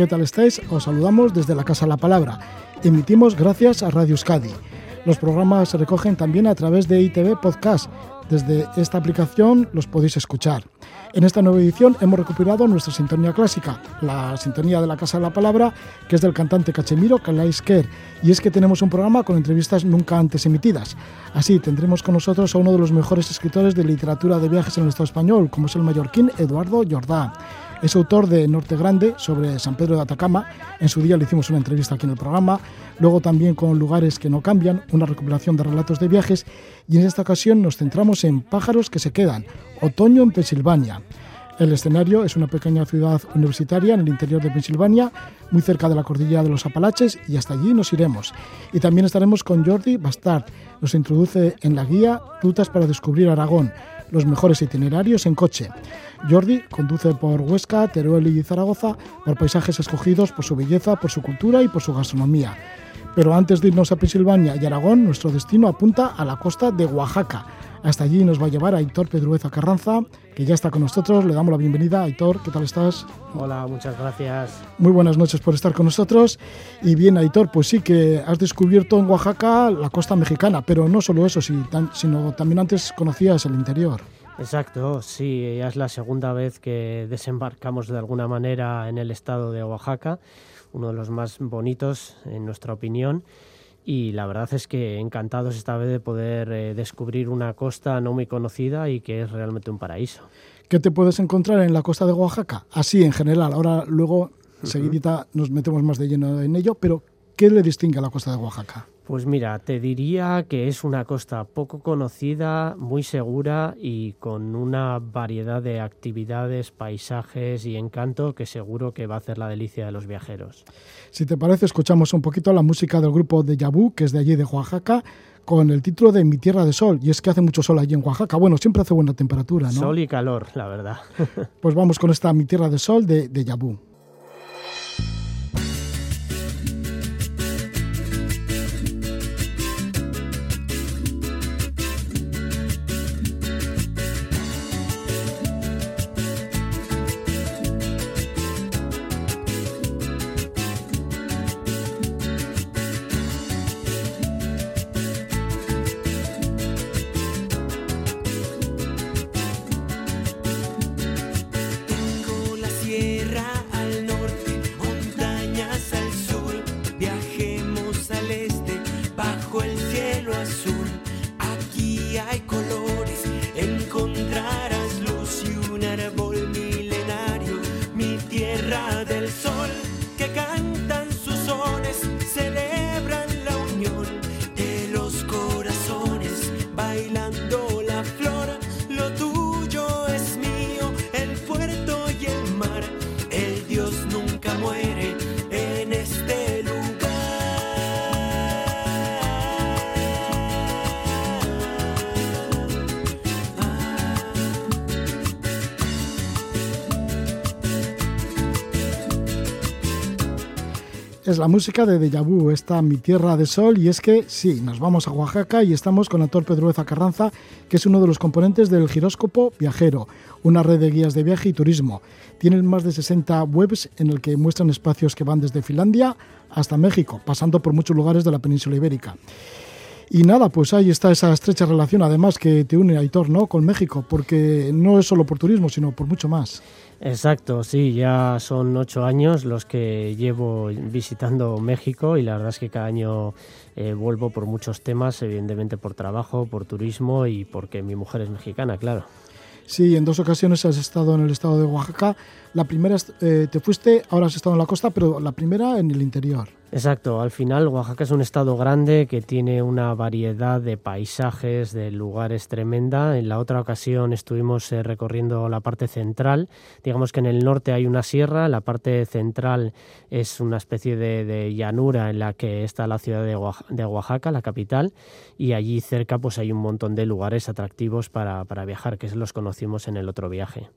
¿Qué tal estáis? Os saludamos desde la Casa La Palabra. Emitimos gracias a Radio Euskadi. Los programas se recogen también a través de ITV Podcast. Desde esta aplicación los podéis escuchar. En esta nueva edición hemos recuperado nuestra sintonía clásica, la sintonía de la Casa de la Palabra, que es del cantante Cachemiro Kalaisker. Y es que tenemos un programa con entrevistas nunca antes emitidas. Así tendremos con nosotros a uno de los mejores escritores de literatura de viajes en el Estado español, como es el mallorquín Eduardo Jordá. Es autor de Norte Grande sobre San Pedro de Atacama. En su día le hicimos una entrevista aquí en el programa. Luego también con Lugares que no cambian, una recopilación de relatos de viajes. Y en esta ocasión nos centramos en Pájaros que se quedan, Otoño en Pensilvania. El escenario es una pequeña ciudad universitaria en el interior de Pensilvania, muy cerca de la cordillera de los Apalaches, y hasta allí nos iremos. Y también estaremos con Jordi Bastard. Nos introduce en la guía Rutas para descubrir Aragón, los mejores itinerarios en coche. Jordi conduce por Huesca, Teruel y Zaragoza por paisajes escogidos por su belleza, por su cultura y por su gastronomía. Pero antes de irnos a Pensilvania y Aragón, nuestro destino apunta a la costa de Oaxaca. Hasta allí nos va a llevar Aitor Pedrueza Carranza, que ya está con nosotros. Le damos la bienvenida. Aitor, ¿qué tal estás? Hola, muchas gracias. Muy buenas noches por estar con nosotros. Y bien, Aitor, pues sí que has descubierto en Oaxaca la costa mexicana, pero no solo eso, sino también antes conocías el interior. Exacto, sí, ya es la segunda vez que desembarcamos de alguna manera en el estado de Oaxaca, uno de los más bonitos en nuestra opinión. Y la verdad es que encantados esta vez de poder eh, descubrir una costa no muy conocida y que es realmente un paraíso. ¿Qué te puedes encontrar en la costa de Oaxaca? Así en general, ahora luego seguidita nos metemos más de lleno en ello, pero ¿qué le distingue a la costa de Oaxaca? Pues mira, te diría que es una costa poco conocida, muy segura y con una variedad de actividades, paisajes y encanto que seguro que va a hacer la delicia de los viajeros. Si te parece, escuchamos un poquito la música del grupo de Yabú, que es de allí de Oaxaca, con el título de Mi Tierra de Sol. Y es que hace mucho sol allí en Oaxaca. Bueno, siempre hace buena temperatura, ¿no? Sol y calor, la verdad. pues vamos con esta Mi Tierra de Sol de, de Yabú. Es la música de Deja Vu, esta Mi Tierra de Sol, y es que sí, nos vamos a Oaxaca y estamos con Pedro Pedrueza Carranza, que es uno de los componentes del Giróscopo Viajero, una red de guías de viaje y turismo. Tienen más de 60 webs en el que muestran espacios que van desde Finlandia hasta México, pasando por muchos lugares de la península ibérica. Y nada, pues ahí está esa estrecha relación además que te une Aitor, ¿no? con México, porque no es solo por turismo, sino por mucho más. Exacto, sí, ya son ocho años los que llevo visitando México y la verdad es que cada año eh, vuelvo por muchos temas, evidentemente por trabajo, por turismo y porque mi mujer es mexicana, claro. Sí, en dos ocasiones has estado en el estado de Oaxaca. La primera eh, te fuiste, ahora has estado en la costa, pero la primera en el interior. Exacto, al final Oaxaca es un estado grande que tiene una variedad de paisajes, de lugares tremenda. En la otra ocasión estuvimos eh, recorriendo la parte central. Digamos que en el norte hay una sierra, la parte central es una especie de, llanura en la que está la ciudad de Oaxaca, la capital, y allí cerca pues hay un montón de lugares atractivos para, para viajar, que los conocimos en el otro viaje.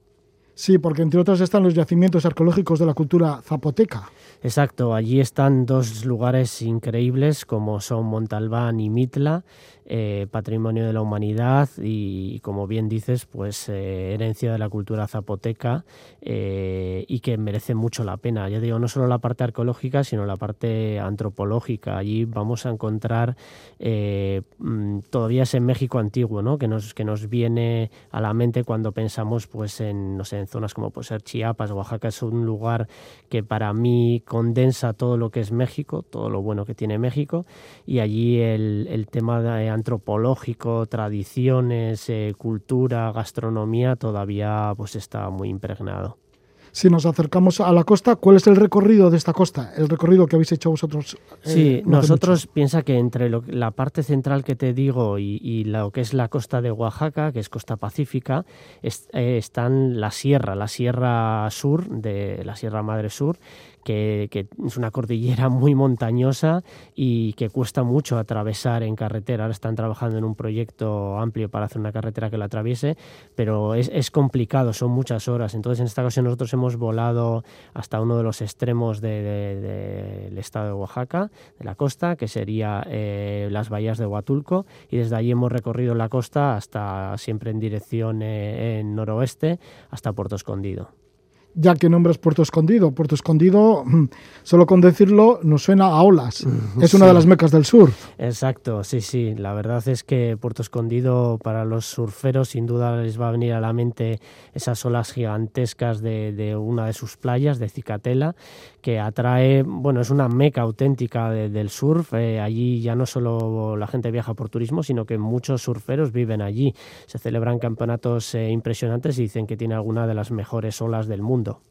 Sí, porque entre otros están los yacimientos arqueológicos de la cultura zapoteca. Exacto, allí están dos lugares increíbles como son Montalbán y Mitla, eh, patrimonio de la humanidad y, como bien dices, pues eh, herencia de la cultura zapoteca eh, y que merece mucho la pena. Ya digo, no solo la parte arqueológica, sino la parte antropológica. Allí vamos a encontrar mm, todavía ese México antiguo, ¿no? Que nos, que nos viene a la mente cuando pensamos pues en, no sé, en zonas como puede ser Chiapas, Oaxaca es un lugar que para mí condensa todo lo que es México, todo lo bueno que tiene México y allí el, el tema de antropológico, tradiciones, eh, cultura, gastronomía, todavía pues está muy impregnado. Si nos acercamos a la costa, ¿cuál es el recorrido de esta costa? El recorrido que habéis hecho vosotros. Eh, sí, nosotros piensa que entre la parte central que te digo y, lo que es la costa de Oaxaca, que es costa pacífica, eh, están la sierra, la sierra sur de la Sierra Madre Sur, que, es una cordillera muy montañosa y que cuesta mucho atravesar en carretera. Ahora están trabajando en un proyecto amplio para hacer una carretera que la atraviese, pero es, complicado, son muchas horas. Entonces, en esta ocasión nosotros hemos volado hasta uno de los extremos del estado de Oaxaca, de la costa, que sería eh, las bahías de Huatulco, y desde allí hemos recorrido la costa hasta siempre en dirección eh, en noroeste, hasta Puerto Escondido ya que nombres Puerto Escondido. Puerto Escondido, solo con decirlo, nos suena a olas. Es una de las mecas del sur. Exacto, sí, sí. La verdad es que Puerto Escondido para los surferos sin duda les va a venir a la mente esas olas gigantescas de, una de sus playas, de Cicatela, que atrae, bueno, es una meca auténtica del surf. Eh, allí ya no solo la gente viaja por turismo, sino que muchos surferos viven allí. Se celebran campeonatos eh, impresionantes y dicen que tiene alguna de las mejores olas del mundo.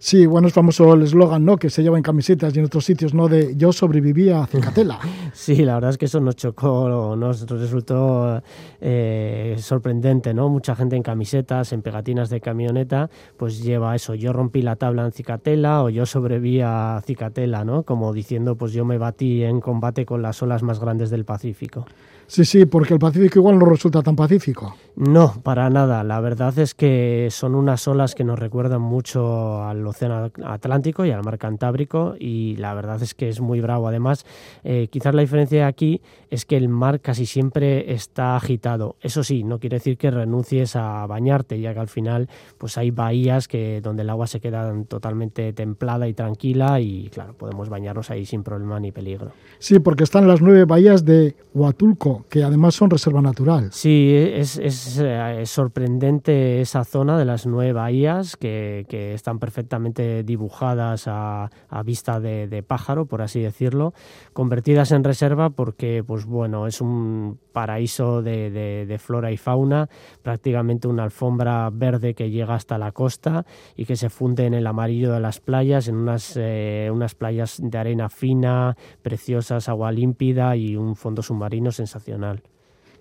Sí, bueno, es famoso el eslogan, ¿no? Que se lleva en camisetas y en otros sitios, ¿no? De yo sobreviví a Cicatela. sí, la verdad es que eso nos chocó, nos resultó eh, sorprendente, ¿no? Mucha gente en camisetas, en pegatinas de camioneta, pues lleva eso, yo rompí la tabla en Cicatela o yo sobreviví a Cicatela, ¿no? Como diciendo, pues yo me batí en combate con las olas más grandes del Pacífico. Sí, sí, porque el Pacífico igual no resulta tan pacífico. No, para nada. La verdad es que son unas olas que nos recuerdan mucho al Océano Atlántico y al Mar Cantábrico y la verdad es que es muy bravo. Además, eh, quizás la diferencia aquí es que el mar casi siempre está agitado. Eso sí, no quiere decir que renuncies a bañarte, ya que al final pues hay bahías que donde el agua se queda totalmente templada y tranquila y claro, podemos bañarnos ahí sin problema ni peligro. Sí, porque están las nueve bahías de Huatulco que además son reserva natural. Sí, es, eh, sorprendente esa zona de las nueve bahías que, están perfectamente dibujadas a, vista de, pájaro, por así decirlo, convertidas en reserva porque, pues bueno, es un paraíso de, flora y fauna, prácticamente una alfombra verde que llega hasta la costa y que se funde en el amarillo de las playas, en unas, eh, unas playas de arena fina, preciosas, agua límpida y un fondo submarino sensacional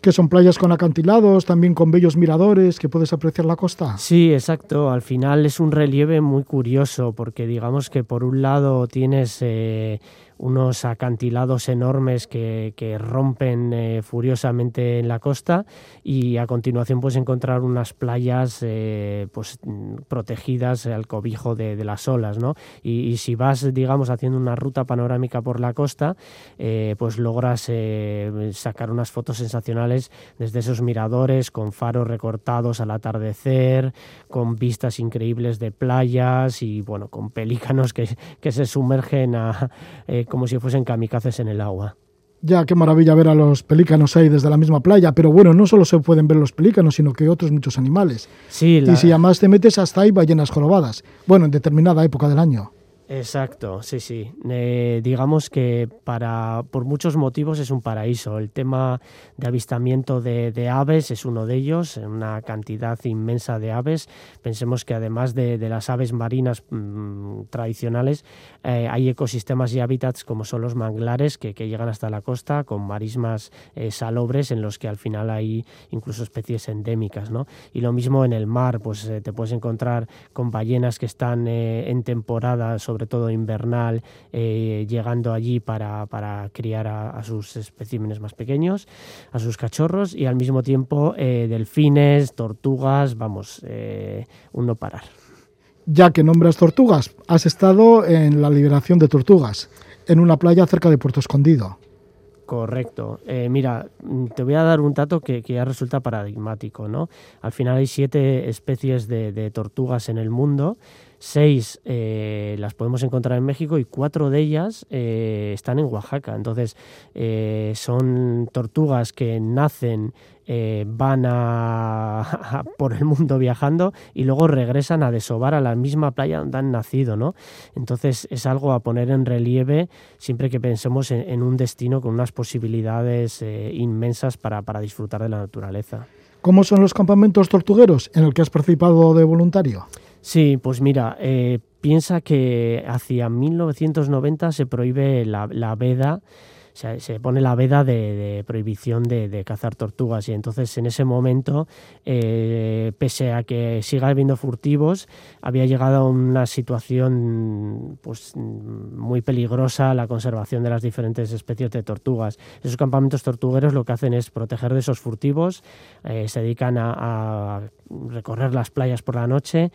que son playas con acantilados, también con bellos miradores, que puedes apreciar la costa. Sí, exacto. Al final es un relieve muy curioso, porque digamos que por un lado tienes eh, unos acantilados enormes que, rompen eh, furiosamente en la costa y a continuación puedes encontrar unas playas eh, pues, protegidas al cobijo de, las olas. ¿no? Y, si vas, digamos, haciendo una ruta panorámica por la costa, eh, pues logras sacar unas fotos sensacionales desde esos miradores con faros recortados al atardecer, con vistas increíbles de playas y bueno, con pelícanos que, que se sumergen a como si fuesen kamikazes en el agua. Ya, qué maravilla ver a los pelícanos ahí desde la misma playa, pero bueno, no solo se pueden ver los pelícanos, sino que otros muchos animales. Sí, Y si además te metes hasta ahí ballenas jorobadas, bueno, en determinada época del año. Exacto, sí, sí. Eh, digamos que para, por muchos motivos es un paraíso. El tema de avistamiento de, aves es uno de ellos, una cantidad inmensa de aves. Pensemos que además de, las aves marinas mm, tradicionales, eh, hay ecosistemas y hábitats como son los manglares que, llegan hasta la costa con marismas eh, salobres en los que al final hay incluso especies endémicas. ¿no? Y lo mismo en el mar, pues te puedes encontrar con ballenas que están en temporada sobre sobre todo invernal, eh, llegando allí para, criar a, sus especímenes más pequeños, a sus cachorros, y al mismo tiempo eh, delfines, tortugas, vamos, eh, un no parar. Ya que nombras tortugas, has estado en la liberación de tortugas, en una playa cerca de Puerto Escondido. Correcto. Eh, mira, mm, te voy a dar un dato que, ya resulta paradigmático, ¿no? Al final hay siete especies de, tortugas en el mundo, seis eh, las podemos encontrar en México y cuatro de ellas eh, están en Oaxaca. Entonces, son tortugas que nacen eh, van a, por el mundo viajando y luego regresan a desovar a la misma playa donde han nacido, ¿no? Entonces es algo a poner en relieve siempre que pensemos en, un destino con unas posibilidades eh, inmensas para, disfrutar de la naturaleza. ¿Cómo son los campamentos tortugueros en el que has participado de voluntario? Sí, pues mira, eh, piensa que hacia 1990 se prohíbe la, veda se, pone la veda de, prohibición de, cazar tortugas y entonces en ese momento, eh, pese a que siga habiendo furtivos, había llegado a una situación pues, muy peligrosa la conservación de las diferentes especies de tortugas. Esos campamentos tortugueros lo que hacen es proteger de esos furtivos, eh, se dedican a, recorrer las playas por la noche,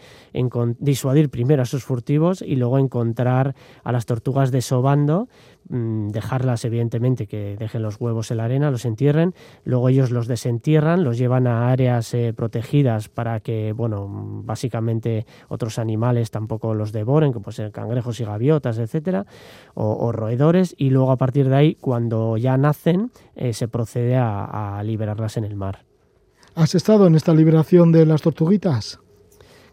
disuadir primero a esos furtivos y luego encontrar a las tortugas desobando Mm, dejarlas evidentemente que dejen los huevos en la arena, los entierren, luego ellos los desentierran, los llevan a áreas eh, protegidas para que, bueno, básicamente otros animales tampoco los devoren, como ser cangrejos y gaviotas, etcétera, o, roedores, y luego a partir de ahí, cuando ya nacen, eh, se procede a liberarlas en el mar. ¿Has estado en esta liberación de las tortuguitas?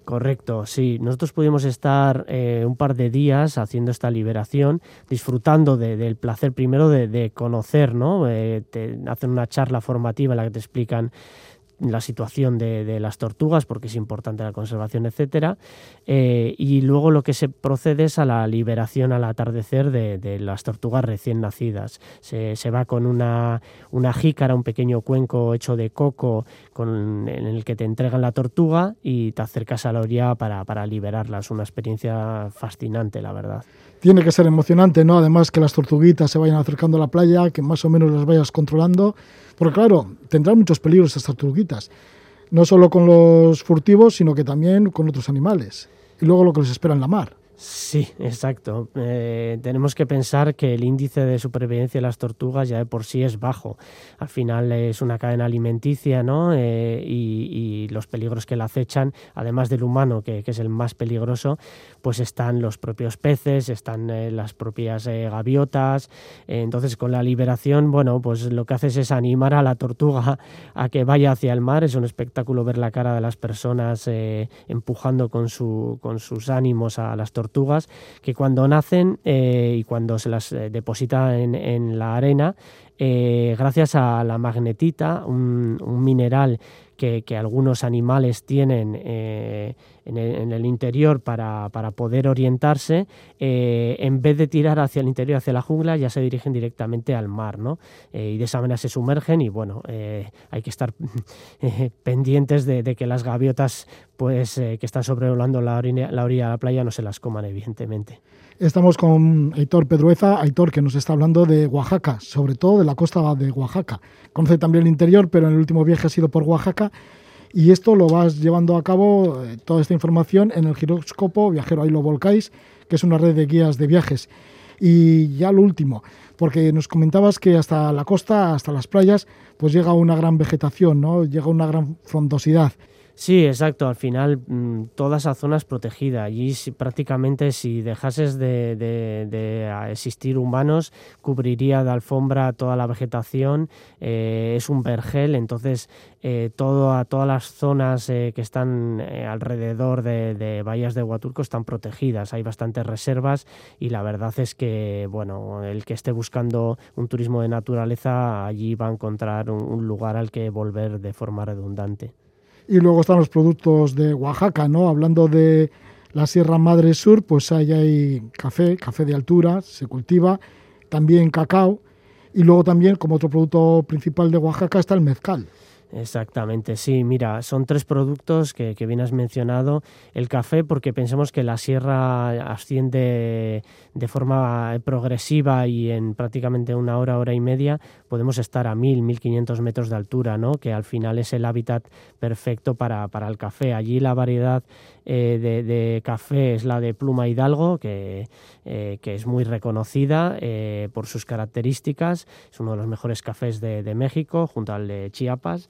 Correcto, sí. Nosotros pudimos estar eh, un par de días haciendo esta liberación, disfrutando del placer primero de, conocer, ¿no? Eh, hacen una charla formativa en la que te explican la situación de, las tortugas, porque es importante la conservación, etcétera. Eh, y luego lo que se procede es a la liberación al atardecer de, las tortugas recién nacidas. Se, va con una, una, jícara, un pequeño cuenco hecho de coco con, en el que te entregan la tortuga y te acercas a la orilla para, para liberarla. Es una experiencia fascinante, la verdad tiene que ser emocionante, ¿no? Además que las tortuguitas se vayan acercando a la playa, que más o menos las vayas controlando, porque claro, tendrán muchos peligros estas tortuguitas, no solo con los furtivos, sino que también con otros animales, y luego lo que les espera en la mar. Sí, exacto. Eh, tenemos que pensar que el índice de supervivencia de las tortugas ya de por sí es bajo. Al final es una cadena alimenticia, ¿no? Eh, y, los peligros que la acechan, además del humano, que, es el más peligroso, pues están los propios peces, están eh, las propias gaviotas. entonces, con la liberación, bueno, pues lo que haces es animar a la tortuga a que vaya hacia el mar. Es un espectáculo ver la cara de las personas empujando con, su, con sus ánimos a las tortugas tortugas que cuando nacen eh, y cuando se las eh, deposita en, la arena, eh, gracias a la magnetita, un, mineral que, algunos animales tienen en el, interior para, poder orientarse, en vez de tirar hacia el interior, hacia la jungla, ya se dirigen directamente al mar, ¿no? y de esa manera se sumergen y bueno, hay que estar pendientes de, que las gaviotas pues eh, que están sobrevolando la orilla, la orilla de la playa no se las coman, evidentemente. Estamos con Aitor Pedrueza, Aitor que nos está hablando de Oaxaca, sobre todo de la costa de Oaxaca. Conoce también el interior, pero en el último viaje ha sido por Oaxaca y esto lo vas llevando a cabo, eh, toda esta información, en el giróscopo Viajero Ahí lo volcáis, que es una red de guías de viajes. Y ya lo último, porque nos comentabas que hasta la costa, hasta las playas, pues llega una gran vegetación, ¿no? Llega una gran frondosidad. Sí, exacto. Al final mm, toda esa zona es protegida. Allí prácticamente si dejases de, existir humanos, cubriría de alfombra toda la vegetación. Eh, es un vergel, entonces eh, todo, todas las zonas eh, que están alrededor de, bahías de Huaturco están protegidas. Hay bastantes reservas y la verdad es que bueno, el que esté buscando un turismo de naturaleza allí va a encontrar un lugar al que volver de forma redundante. Y luego están los productos de Oaxaca, ¿no? Hablando de la Sierra Madre Sur, pues ahí hay café, café de altura, se cultiva, también cacao, y luego también como otro producto principal de Oaxaca está el mezcal. Exactamente, sí. Mira, son tres productos que, que, bien has mencionado. El café, porque pensamos que la sierra asciende de forma progresiva y en prácticamente una hora, hora y media podemos estar a 1000, 1500 metros de altura, ¿no? que al final es el hábitat perfecto para, para el café. Allí la variedad eh, de, café es la de Pluma Hidalgo, que, eh, que es muy reconocida eh, por sus características. Es uno de los mejores cafés de, de México, junto al de Chiapas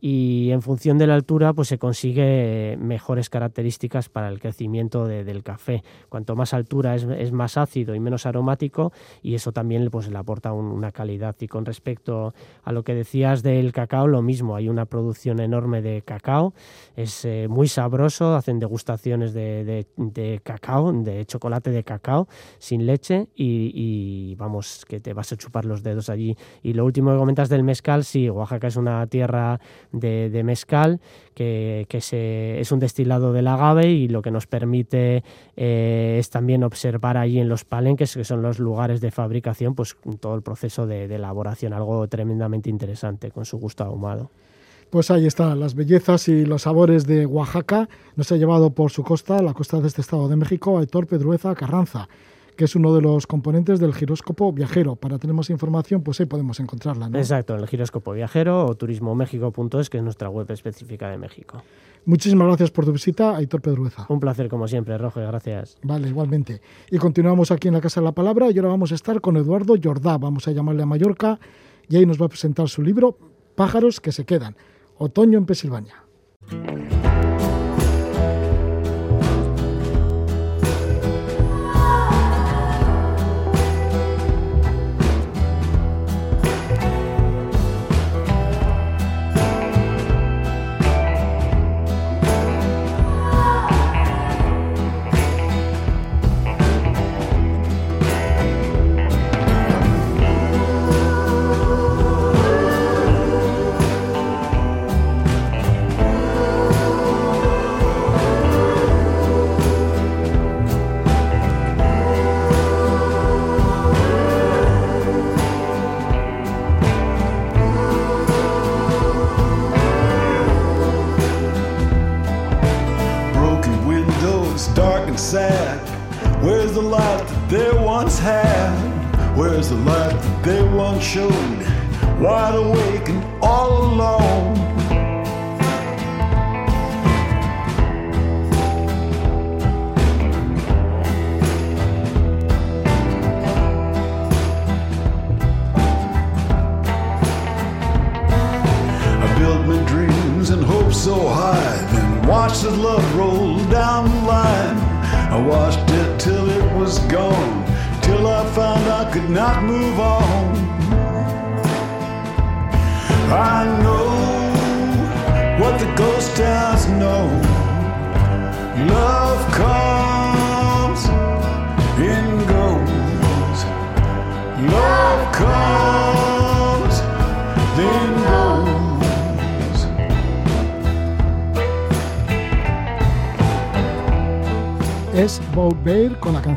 y en función de la altura pues se consigue mejores características para el crecimiento del café. Cuanto más altura es, más ácido y menos aromático y eso también pues, le aporta una calidad. Y con respecto a lo que decías del cacao, lo mismo, hay una producción enorme de cacao, es eh, muy sabroso, hacen degustaciones de, cacao, de chocolate de cacao sin leche y, vamos, que te vas a chupar los dedos allí. Y lo último que comentas del mezcal, sí, Oaxaca es una tierra de, mezcal, que, se, es un destilado del agave y lo que nos permite eh, es también observar allí en los palenques, que son los lugares de fabricación, pues todo el proceso de, elaboración, algo tremendamente interesante con su gusto ahumado. Pues ahí está, las bellezas y los sabores de Oaxaca. Nos ha llevado por su costa, la costa de este estado de México, a Héctor Pedrueza Carranza que es uno de los componentes del giróscopo viajero. Para tener más información, pues ahí podemos encontrarla. ¿no? Exacto, en el giróscopo viajero o turismomexico.es, que es nuestra web específica de México. Muchísimas gracias por tu visita, Aitor Pedrueza. Un placer, como siempre, Roge, gracias. Vale, igualmente. Y continuamos aquí en la Casa de la Palabra y ahora vamos a estar con Eduardo Jordá, vamos a llamarle a Mallorca, y ahí nos va a presentar su libro Pájaros que se quedan, Otoño en Pensilvania.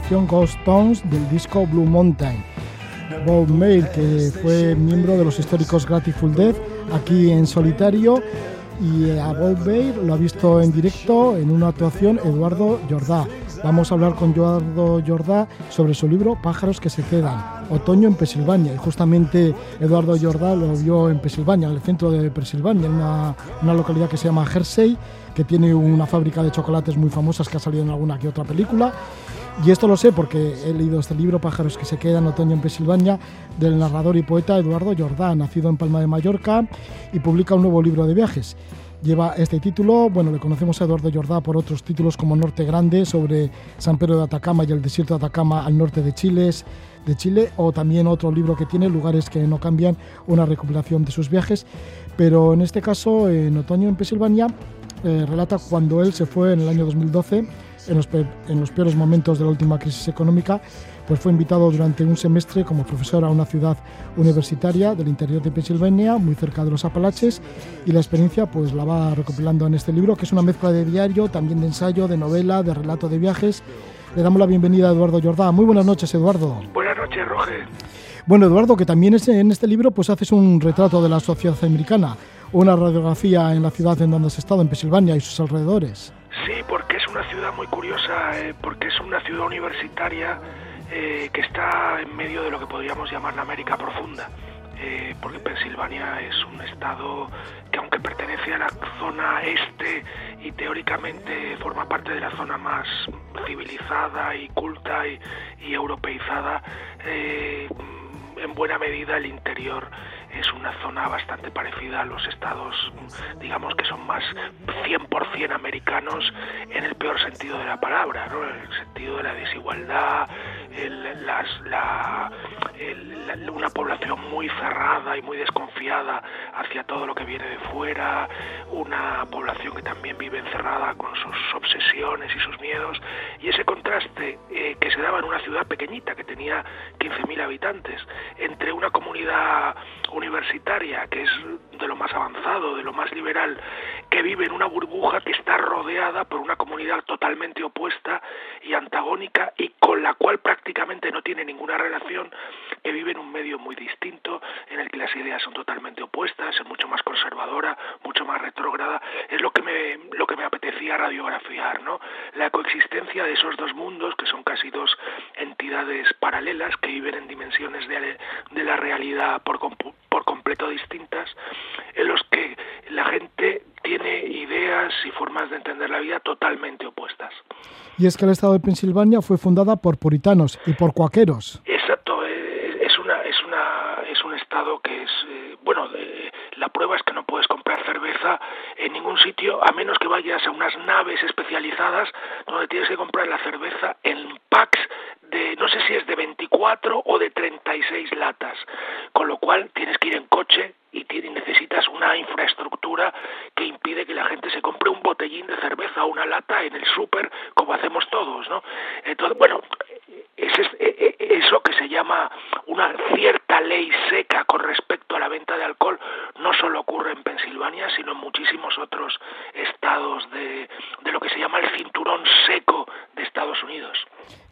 Ghost Tones del disco Blue Mountain. Bob Bale, que fue miembro de los históricos Grateful Dead, aquí en solitario, y a Bob Bale lo ha visto en directo en una actuación Eduardo Jordá. Vamos a hablar con Eduardo Jordá sobre su libro Pájaros que se quedan, otoño en Pensilvania. Y justamente Eduardo Jordá lo vio en Pensilvania, en el centro de Pensilvania, en una, una localidad que se llama Jersey que tiene una fábrica de chocolates muy famosas que ha salido en alguna que otra película. Y esto lo sé porque he leído este libro, Pájaros que se quedan otoño en Pensilvania, del narrador y poeta Eduardo Jordán, nacido en Palma de Mallorca y publica un nuevo libro de viajes. Lleva este título, bueno, le conocemos a Eduardo Jordán por otros títulos como Norte Grande, sobre San Pedro de Atacama y el desierto de Atacama al norte de Chile, de Chile, o también otro libro que tiene, Lugares que no cambian, una recopilación de sus viajes. Pero en este caso, en otoño en Pensilvania, eh, relata cuando él se fue en el año 2012, en los, en los peores momentos de la última crisis económica, pues fue invitado durante un semestre como profesor a una ciudad universitaria del interior de Pensilvania, muy cerca de los Apalaches, y la experiencia pues la va recopilando en este libro, que es una mezcla de diario, también de ensayo, de novela, de relato de viajes. Le damos la bienvenida a Eduardo Jordán. Muy buenas noches, Eduardo. Buenas noches, Roger. Bueno, Eduardo, que también en este libro pues haces un retrato de la sociedad americana una radiografía en la ciudad en donde has estado, en Pensilvania y sus alrededores. Sí, porque es una ciudad muy curiosa, eh, porque es una ciudad universitaria eh, que está en medio de lo que podríamos llamar la América profunda. Eh, porque Pensilvania es un estado que aunque pertenece a la zona este y teóricamente forma parte de la zona más civilizada y culta y, europeizada, en buena medida el interior es una zona bastante parecida a los estados, digamos que son más 100% americanos en el peor sentido de la palabra, ¿no? en el sentido de la desigualdad, la, una población muy cerrada y muy desconfiada hacia todo lo que viene de fuera, una población que también vive encerrada con sus obsesiones y sus miedos, y ese contraste eh, que se daba en una ciudad pequeñita que tenía 15.000 habitantes, entre una comunidad universitaria, que es de lo más avanzado, de lo más liberal, que vive en una burbuja que está rodeada por una comunidad totalmente opuesta y antagónica y con la cual prácticamente no tiene ninguna relación, que vive en un medio muy distinto, en el que las ideas son totalmente opuestas, es mucho más conservadora, mucho más retrógrada, es lo que me, lo que me apetecía radiografiar, ¿no? La coexistencia de esos dos mundos, que son casi dos entidades paralelas que viven en dimensiones de, de la realidad por, por completo distintas, en los que la gente tiene ideas y formas de entender la vida totalmente opuestas. Y es que el estado de Pensilvania fue fundada por puritanos y por cuaqueros. Exacto, eh, es una es una es un estado que es eh, bueno, la prueba es que no puedes comprar cerveza en ningún sitio a menos que vayas a unas naves especializadas donde tienes que comprar la cerveza en packs no sé si es de 24 o de 36 latas, con lo cual tienes que ir en coche y necesitas una infraestructura que impide que la gente se compre un botellín de cerveza o una lata en el súper como hacemos todos, ¿no? Entonces, bueno, es e, e, eso que se llama una cierta ley seca con respecto a la venta de alcohol no solo ocurre en Pensilvania, sino en muchísimos otros estados de, de lo que se llama el cinturón seco de Estados Unidos.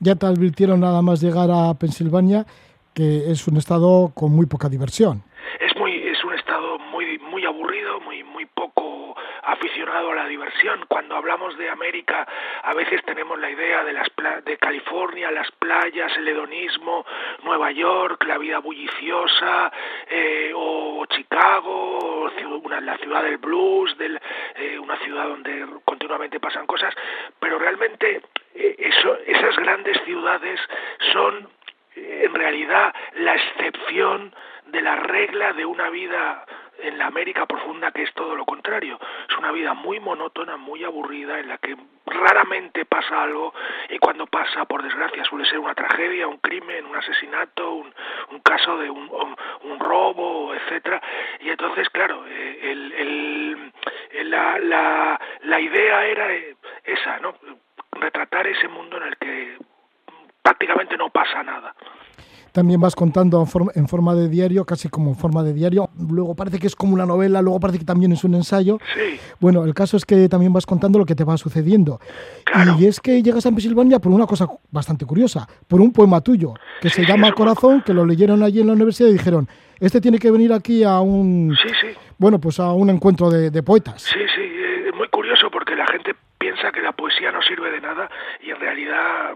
Ya te advirtieron nada más llegar a Pensilvania que es un estado con muy poca diversión. Es muy es un estado muy muy aburrido, muy muy poco aficionado a la diversión. Cuando hablamos de América, a veces tenemos la idea de las de California, las playas, el hedonismo, Nueva York, la vida bulliciosa, eh, o Chicago, una, la ciudad del blues, del, eh, una ciudad donde continuamente pasan cosas, pero realmente eh, eso, esas grandes ciudades son en realidad la excepción de la regla de una vida en la América profunda que es todo lo contrario. Es una vida muy monótona, muy aburrida, en la que raramente pasa algo y cuando pasa, por desgracia, suele ser una tragedia, un crimen, un asesinato, un, un caso de un, un, robo, etcétera. Y entonces, claro, eh, el, el, la, la, la idea era esa, ¿no? Retratar ese mundo en el que prácticamente no pasa nada también vas contando en forma, de diario, casi como en forma de diario. Luego parece que es como una novela, luego parece que también es un ensayo. Sí. Bueno, el caso es que también vas contando lo que te va sucediendo. Y es que llegas a Pensilvania por una cosa bastante curiosa, por un poema tuyo, que se llama Corazón, que lo leyeron allí en la universidad y dijeron, este tiene que venir aquí a un... Sí, sí. Bueno, pues a un encuentro de, de poetas. Sí, sí, es muy curioso porque la gente piensa que la poesía no sirve de nada y en realidad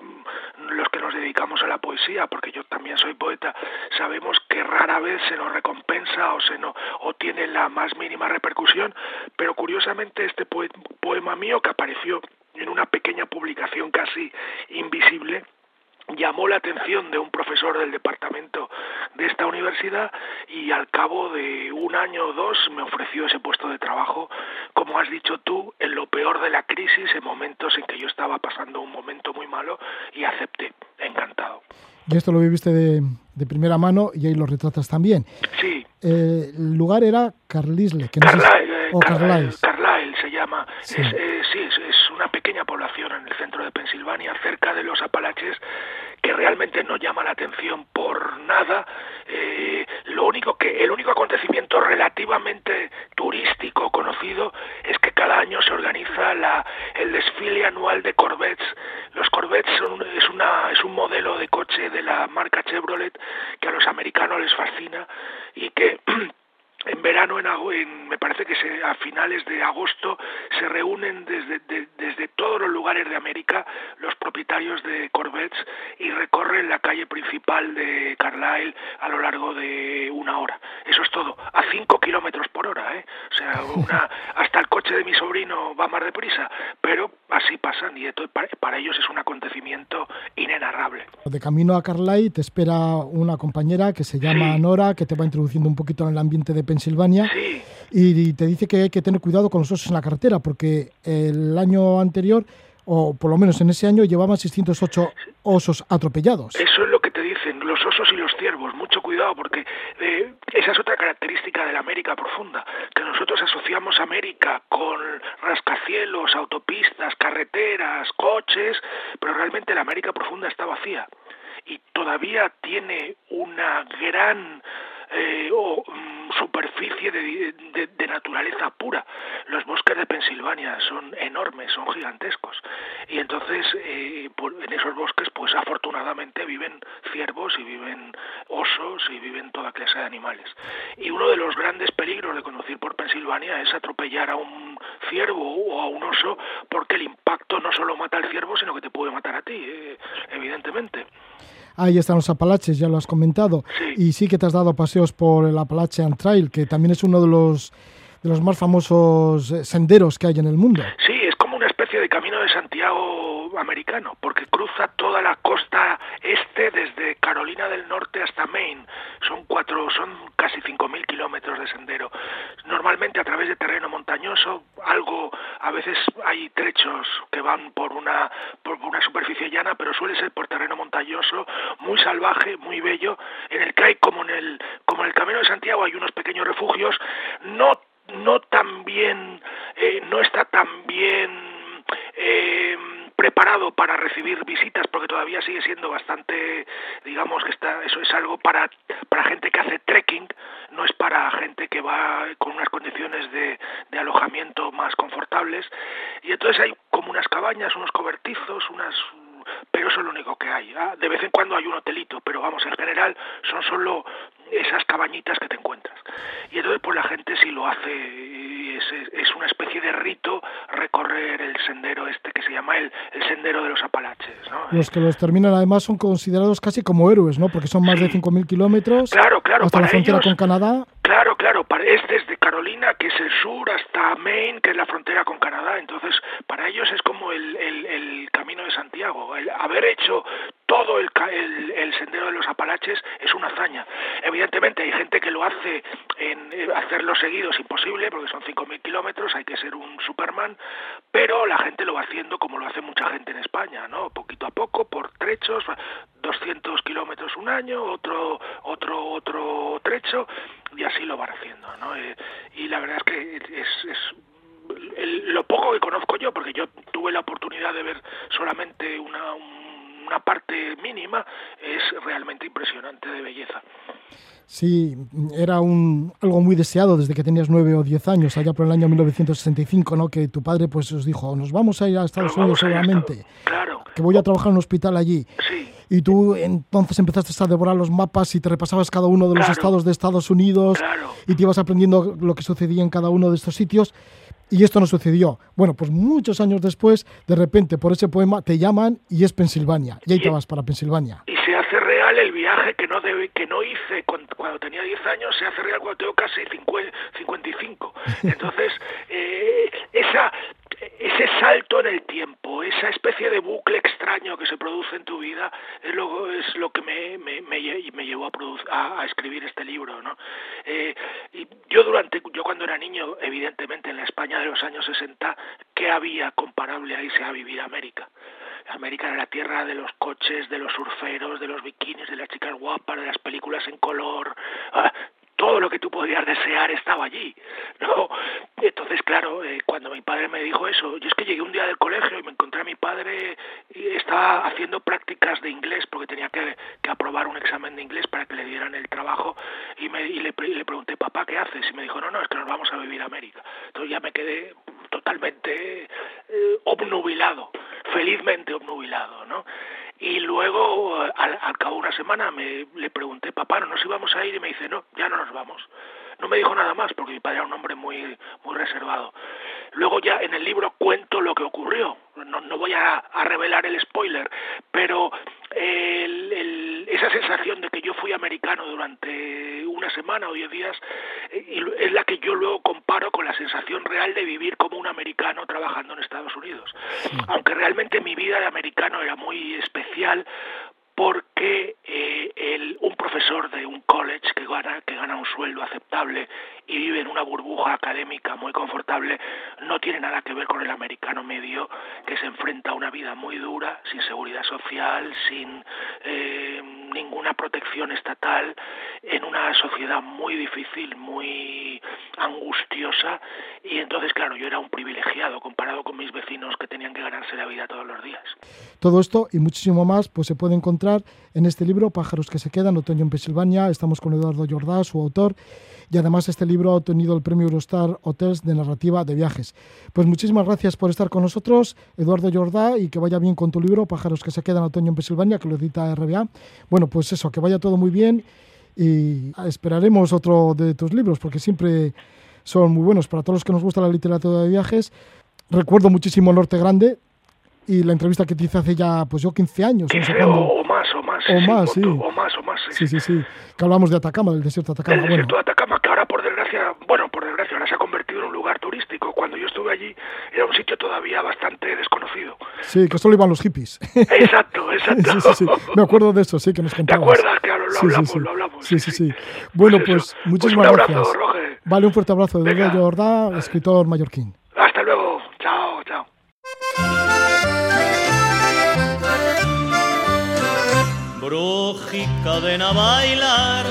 dedicamos a la poesía, porque yo también soy poeta, sabemos que rara vez se nos recompensa o se no o tiene la más mínima repercusión, pero curiosamente este poema mío que apareció en una pequeña publicación casi invisible llamó la atención de un profesor del departamento de esta universidad y al cabo de un año o dos me ofreció ese puesto de trabajo, como has dicho tú, en lo peor de la crisis, en momentos en que yo estaba pasando un momento muy malo y acepté, encantado. Y esto lo viviste de, de primera mano y ahí lo retratas también. Sí. Eh, el lugar era Carlisle. Que Carlisle, o Carlisle. Carlisle se llama. Sí. Es, eh, sí, es una pequeña población en el centro de Pensilvania, cerca de los Apalaches, que realmente no llama la atención por nada. Eh, lo único que, el único acontecimiento relativamente turístico conocido es que cada año se organiza la, el desfile anual de Corvettes. Los Corvettes son, es, un modelo de coche de la marca Chevrolet que a los americanos les fascina y que en verano, en, me parece que se, a finales de agosto, se reúnen desde, desde todos los lugares de América los propietarios de Corvettes y recorren la calle principal de Carlisle a lo largo de una hora. Eso es todo, a 5 kilómetros por hora, ¿eh? O sea, una, hasta el coche de mi sobrino va más deprisa, pero así pasan y para, para ellos es un acontecimiento inenarrable. De camino a Carlisle te espera una compañera que se llama Nora, que te va introduciendo un poquito en el ambiente de Pensilvania y te dice que hay que tener cuidado con los osos en la carretera porque el año anterior o por lo menos en ese año llevaban 608 osos atropellados. Eso es lo que te dicen, los osos y los ciervos, mucho cuidado porque eh, esa es otra característica de la América profunda, que nosotros asociamos América con rascacielos, autopistas, carreteras, coches, pero realmente la América profunda está vacía. Y todavía tiene una gran eh, o mm, superficie de, naturaleza pura. Los bosques de Pensilvania son enormes, son gigantescos. Y entonces eh, en esos bosques, pues afortunadamente viven ciervos y viven osos y viven toda clase de animales. Y uno de los grandes peligros de conducir por Pensilvania es atropellar a un ciervo o a un oso porque el impacto no solo mata al ciervo, sino que te puede matar a ti, eh, evidentemente. Ahí están los Apalaches, ya lo has comentado. Y sí que te has dado paseos por el Appalachian Trail, que también es uno de los, de los más famosos eh, senderos que hay en el mundo. Sí, especie de camino de Santiago americano, porque cruza toda la costa este desde Carolina del Norte hasta Maine. Son cuatro, son casi 5.000 kilómetros de sendero. Normalmente a través de terreno montañoso, algo, a veces hay trechos que van por una, por una superficie llana, pero suele ser por terreno montañoso, muy salvaje, muy bello, en el que hay como en el, como en el Camino de Santiago hay unos pequeños refugios, no no tan eh, no está tan bien eh, preparado para recibir visitas porque todavía sigue siendo bastante digamos que está eso es algo para para gente que hace trekking no es para gente que va con unas condiciones de, alojamiento más confortables y entonces hay como unas cabañas unos cobertizos unas pero eso es lo único que hay. ¿ah? De vez en cuando hay un hotelito, pero vamos, en general son solo esas cabañitas que te encuentras. Y entonces pues la gente sí lo hace, es, es una especie de rito sendero este que se llama el, el sendero de los Apalaches. Los que los terminan además son considerados casi como héroes, ¿no? Porque son más de 5.000 kilómetros claro, claro, hasta la frontera con Canadá. Claro, es desde Carolina, que es el sur, hasta Maine, que es la frontera con Canadá. Entonces, para ellos es como el, el, el camino de Santiago. El haber hecho todo el, el, sendero de los Apalaches es una hazaña. Evidentemente hay gente que lo hace, en eh, hacerlo seguido es imposible porque son 5.000 kilómetros, hay que ser un Superman, pero la gente lo va haciendo como lo hace mucha gente en España, ¿no? Poquito a poco, por trechos, 200 kilómetros un año, otro, otro, otro trecho, y así lo van haciendo, ¿no? Eh, y la verdad es que es, es lo poco que conozco yo, porque yo tuve la oportunidad de ver solamente una, una parte mínima, es realmente impresionante de belleza. Sí, era un, algo muy deseado desde que tenías nueve o diez años, allá por el año 1965, ¿no? Que tu padre pues os dijo, nos vamos a ir a Estados Unidos seguramente, claro. que voy a trabajar en un hospital allí. Sí. Y tú entonces empezaste a devorar los mapas y te repasabas cada uno de los estados de Estados Unidos y te ibas aprendiendo lo que sucedía en cada uno de estos sitios. Y esto no sucedió. Bueno, pues muchos años después, de repente, por ese poema, te llaman y es Pensilvania. Y ahí te vas para Pensilvania. Y se hace real el viaje que no, debe, que no hice cuando, tenía 10 años, se hace real cuando tengo casi 55. Entonces, eh, esa, ese salto en el tiempo, esa especie de bucle extraño que se produce en tu vida, es lo, es lo que me, me, me, llevó a, a, escribir este libro. ¿no? Eh, y yo, durante, yo cuando era niño, evidentemente en la España de los años 60, ¿qué había comparable a irse a vivir a América? América era la tierra de los coches, de los surferos, de los bikinis, de las chicas guapas, de las películas en color. Ah, todo lo que tú podías desear estaba allí, ¿no? Entonces, claro, eh, cuando mi padre me dijo eso, yo es que llegué un día del colegio y me encontré a mi padre y estaba haciendo prácticas de inglés porque tenía que, que aprobar un examen de inglés para que le dieran el trabajo y, me, y le, le, pregunté, papá, ¿qué haces? Y me dijo, no, no, es que nos vamos a vivir a América. Entonces ya me quedé totalmente eh, obnubilado, felizmente obnubilado, ¿no? Y luego, al, cabo de una semana, me, le pregunté, papá, ¿no nos íbamos a ir? Y me dice, no, ya no nos vamos. no me dijo nada más porque mi padre era un hombre muy, muy reservado. Luego ya en el libro cuento lo que ocurrió. No, no voy a, revelar el spoiler, pero esa sensación de que yo fui americano durante una semana o diez días eh, es la que yo luego comparo con la sensación real de vivir como un americano trabajando en Estados Unidos. Aunque realmente mi vida de americano era muy especial porque eh, el, un profesor de un college que gana, que gana un sueldo aceptable y vive en una burbuja académica muy confortable no tiene nada que ver con el americano medio que se enfrenta a una vida muy dura, sin seguridad social, sin eh, ninguna protección estatal, en una sociedad muy difícil, muy angustiosa y entonces claro, yo era un privilegiado comparado con mis vecinos que tenían que ganarse la vida todos los días. Todo esto y muchísimo más pues se puede encontrar en este libro, Pájaros que se quedan, Otoño en Pensilvania. Estamos con Eduardo Jordá, su autor, y además este libro ha obtenido el premio Eurostar Hotels de narrativa de viajes. Pues muchísimas gracias por estar con nosotros, Eduardo Jordá, y que vaya bien con tu libro, Pájaros que se quedan, Otoño en Pensilvania, que lo edita RBA. Bueno, pues eso, que vaya todo muy bien y esperaremos otro de tus libros, porque siempre son muy buenos para todos los que nos gusta la literatura de viajes. Recuerdo muchísimo Norte Grande, y la entrevista que te hice hace ya, pues yo 15 años. o, más, o más. O más, sí. O más, o más. Sí, sí, sí. Que hablamos de Atacama, del desierto de Atacama. El desierto de Atacama, que ahora por desgracia, bueno, por desgracia, ahora se ha convertido en un lugar turístico. Cuando yo estuve allí era un sitio todavía bastante desconocido. Sí, que solo iban los hippies. Exacto, exacto. sí, sí, sí. Me acuerdo de eso, sí, que nos contabas. ¿Te acuerdas? Claro, lo hablamos, sí, lo hablamos. Sí, sí, sí. Bueno, pues, pues muchísimas pues abrazo, gracias. Roger. Vale, un fuerte abrazo de Eduardo Jordá, escritor mallorquín. Hasta luego. Chao, chao. Brujica, ven a bailar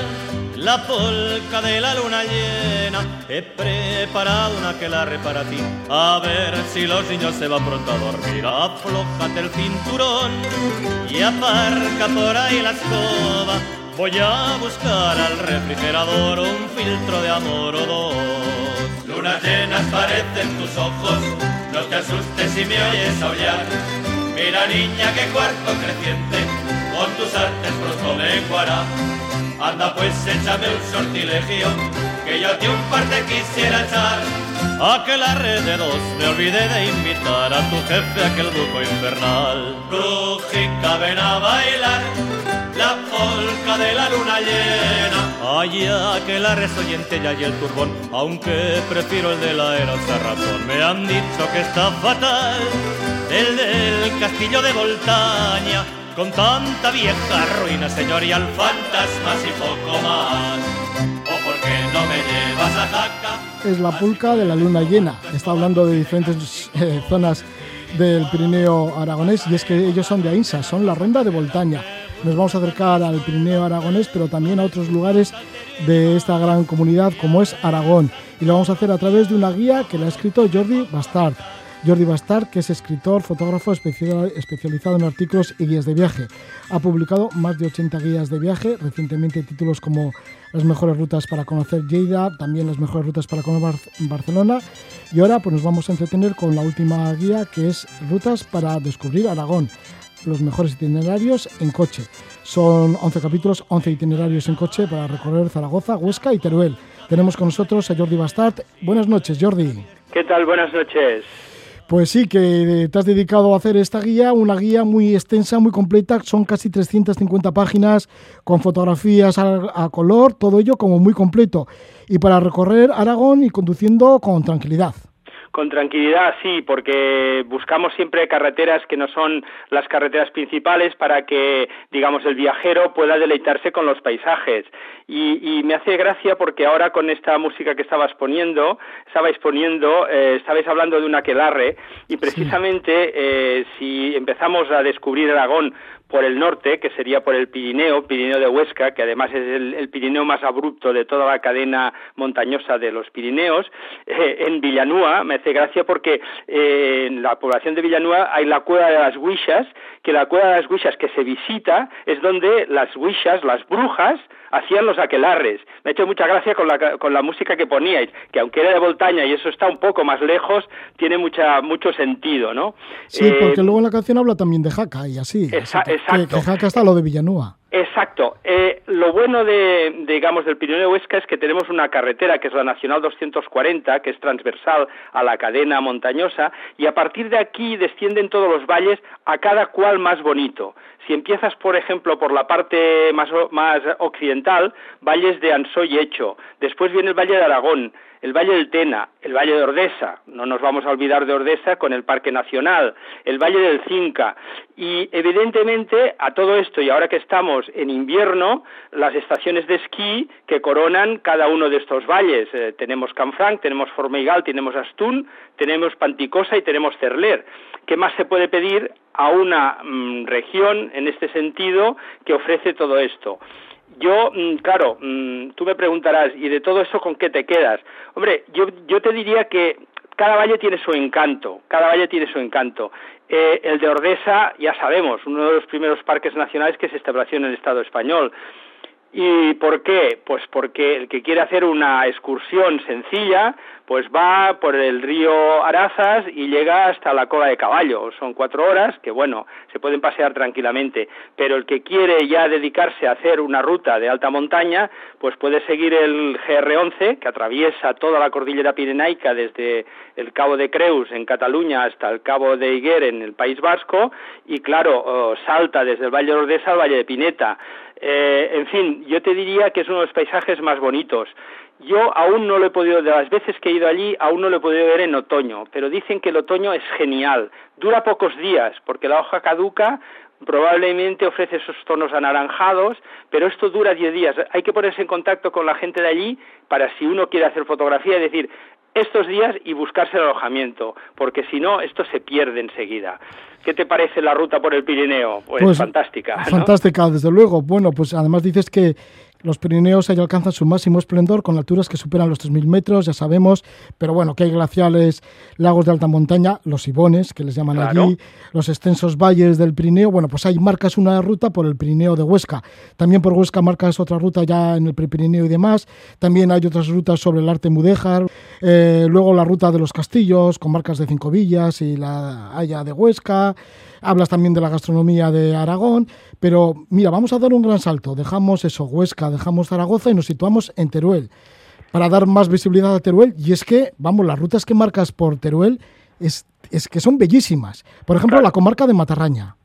la polca de la luna llena. He preparado una que la para ti, a ver si los niños se van pronto a dormir. Aflójate el cinturón y aparca por ahí la escoba. Voy a buscar al refrigerador un filtro de amor o dos. Lunas llenas parecen tus ojos, no te asustes si me oyes aullar. Mira niña, qué cuarto creciente con tus artes pronto lenguará. Anda pues échame un sortilegio, que yo a ti un par te quisiera echar. A que la red de dos me olvidé de invitar a tu jefe a aquel buco infernal. Brujica, ven a bailar la polca de la luna llena. Allá que la resoyente y el turbón, aunque prefiero el de la erosa razón. Me han dicho que está fatal el del castillo de Voltaña con tanta vieja ruina señorial, fantasmas y poco más. ¿O por qué no me llevas a? Es la pulca de la luna llena. Está hablando de diferentes eh, zonas del Pirineo aragonés y es que ellos son de Ainsa, son la ronda de Voltaña. Nos vamos a acercar al Pirineo aragonés, pero también a otros lugares de esta gran comunidad como es Aragón. Y lo vamos a hacer a través de una guía que le ha escrito Jordi Bastard. Jordi Bastard, que es escritor, fotógrafo especializado en artículos y guías de viaje. Ha publicado más de 80 guías de viaje, recientemente títulos como Las mejores rutas para conocer Lleida, también las mejores rutas para conocer Barcelona. Y ahora pues nos vamos a entretener con la última guía que es Rutas para descubrir Aragón los mejores itinerarios en coche. Son 11 capítulos, 11 itinerarios en coche para recorrer Zaragoza, Huesca y Teruel. Tenemos con nosotros a Jordi Bastard. Buenas noches, Jordi. ¿Qué tal? Buenas noches. Pues sí, que te has dedicado a hacer esta guía, una guía muy extensa, muy completa, son casi 350 páginas con fotografías a, color, todo ello como muy completo. Y para recorrer Aragón y conduciendo con tranquilidad. Con tranquilidad, sí, porque buscamos siempre carreteras que no son las carreteras principales para que, digamos, el viajero pueda deleitarse con los paisajes. Y, me hace gracia porque ahora con esta música que estabas poniendo, estabais poniendo, eh, estabais hablando de un aquelarre y precisamente eh, si empezamos a descubrir Aragón por el norte, que sería por el Pirineo, Pirineo de Huesca, que además es el, Pirineo más abrupto de toda la cadena montañosa de los Pirineos. Eh, en Villanúa, me hace gracia porque eh, en la población de Villanúa hay la cueva de las Huishas, que la cueva de las Huishas que se visita es donde las Huishas, las brujas, hacían los aquelarres. Me ha hecho mucha gracia con la, con la música que poníais, que aunque era de Voltaña y eso está un poco más lejos, tiene mucha, mucho sentido, ¿no? Sí, porque eh, luego en la canción habla también de Jaca y así. exacto. Que, Jaca está lo de Villanúa. Exacto. Eh, lo bueno de, digamos, del Pirineo Huesca es que tenemos una carretera que es la Nacional 240, que es transversal a la cadena montañosa, y a partir de aquí descienden todos los valles a cada cual más bonito. Si empiezas, por ejemplo, por la parte más, occidental, valles de Ansoy y Hecho, después viene el Valle de Aragón, el Valle del Tena, el Valle de Ordesa, no nos vamos a olvidar de Ordesa con el Parque Nacional, el Valle del Cinca, y evidentemente a todo esto, y ahora que estamos en invierno, las estaciones de esquí que coronan cada uno de estos valles. Eh, tenemos Canfranc, tenemos Formeigal, tenemos Astún, tenemos Panticosa y tenemos Cerler. ¿Qué más se puede pedir a una mm, región en este sentido que ofrece todo esto? Yo, mm, claro, mm, tú me preguntarás, ¿y de todo eso con qué te quedas? Hombre, yo, te diría que cada valle tiene su encanto, cada valle tiene su encanto. Eh, el de Ordesa, ya sabemos, uno de los primeros parques nacionales que se estableció en el Estado español. ¿Y por qué? Pues porque el que quiere hacer una excursión sencilla, pues va por el río Arazas y llega hasta la cola de caballo. Son cuatro horas que, bueno, se pueden pasear tranquilamente. Pero el que quiere ya dedicarse a hacer una ruta de alta montaña, pues puede seguir el GR11, que atraviesa toda la cordillera pirenaica desde el Cabo de Creus en Cataluña hasta el Cabo de Higuer en el País Vasco, y claro, oh, salta desde el Valle de Ordesa al Valle de Pineta. Eh, en fin, yo te diría que es uno de los paisajes más bonitos. Yo aún no lo he podido, de las veces que he ido allí, aún no lo he podido ver en otoño, pero dicen que el otoño es genial. Dura pocos días, porque la hoja caduca, probablemente ofrece esos tonos anaranjados, pero esto dura 10 días. Hay que ponerse en contacto con la gente de allí para si uno quiere hacer fotografía, decir, estos días y buscarse el alojamiento, porque si no, esto se pierde enseguida. ¿Qué te parece la ruta por el Pirineo? Pues, pues fantástica. Fantástica, desde luego. Bueno, pues además dices que los Pirineos ahí alcanzan su máximo esplendor con alturas que superan los 3.000 metros, ya sabemos, pero bueno, que hay glaciales, lagos de alta montaña, los Ibones, que les llaman allí, los extensos valles del Pirineo. Bueno, pues ahí marcas una ruta por el Pirineo de Huesca. También por Huesca marcas otra ruta ya en el Prepirineo y demás. También hay otras rutas sobre el arte mudéjar. Eh, luego la ruta de los castillos, con marcas de Cinco Villas y la Haya de Huesca hablas también de la gastronomía de Aragón, pero mira, vamos a dar un gran salto, dejamos eso, Huesca, dejamos Zaragoza y nos situamos en Teruel, para dar más visibilidad a Teruel, y es que, vamos, las rutas que marcas por Teruel es, es que son bellísimas. Por ejemplo, la comarca de Matarraña.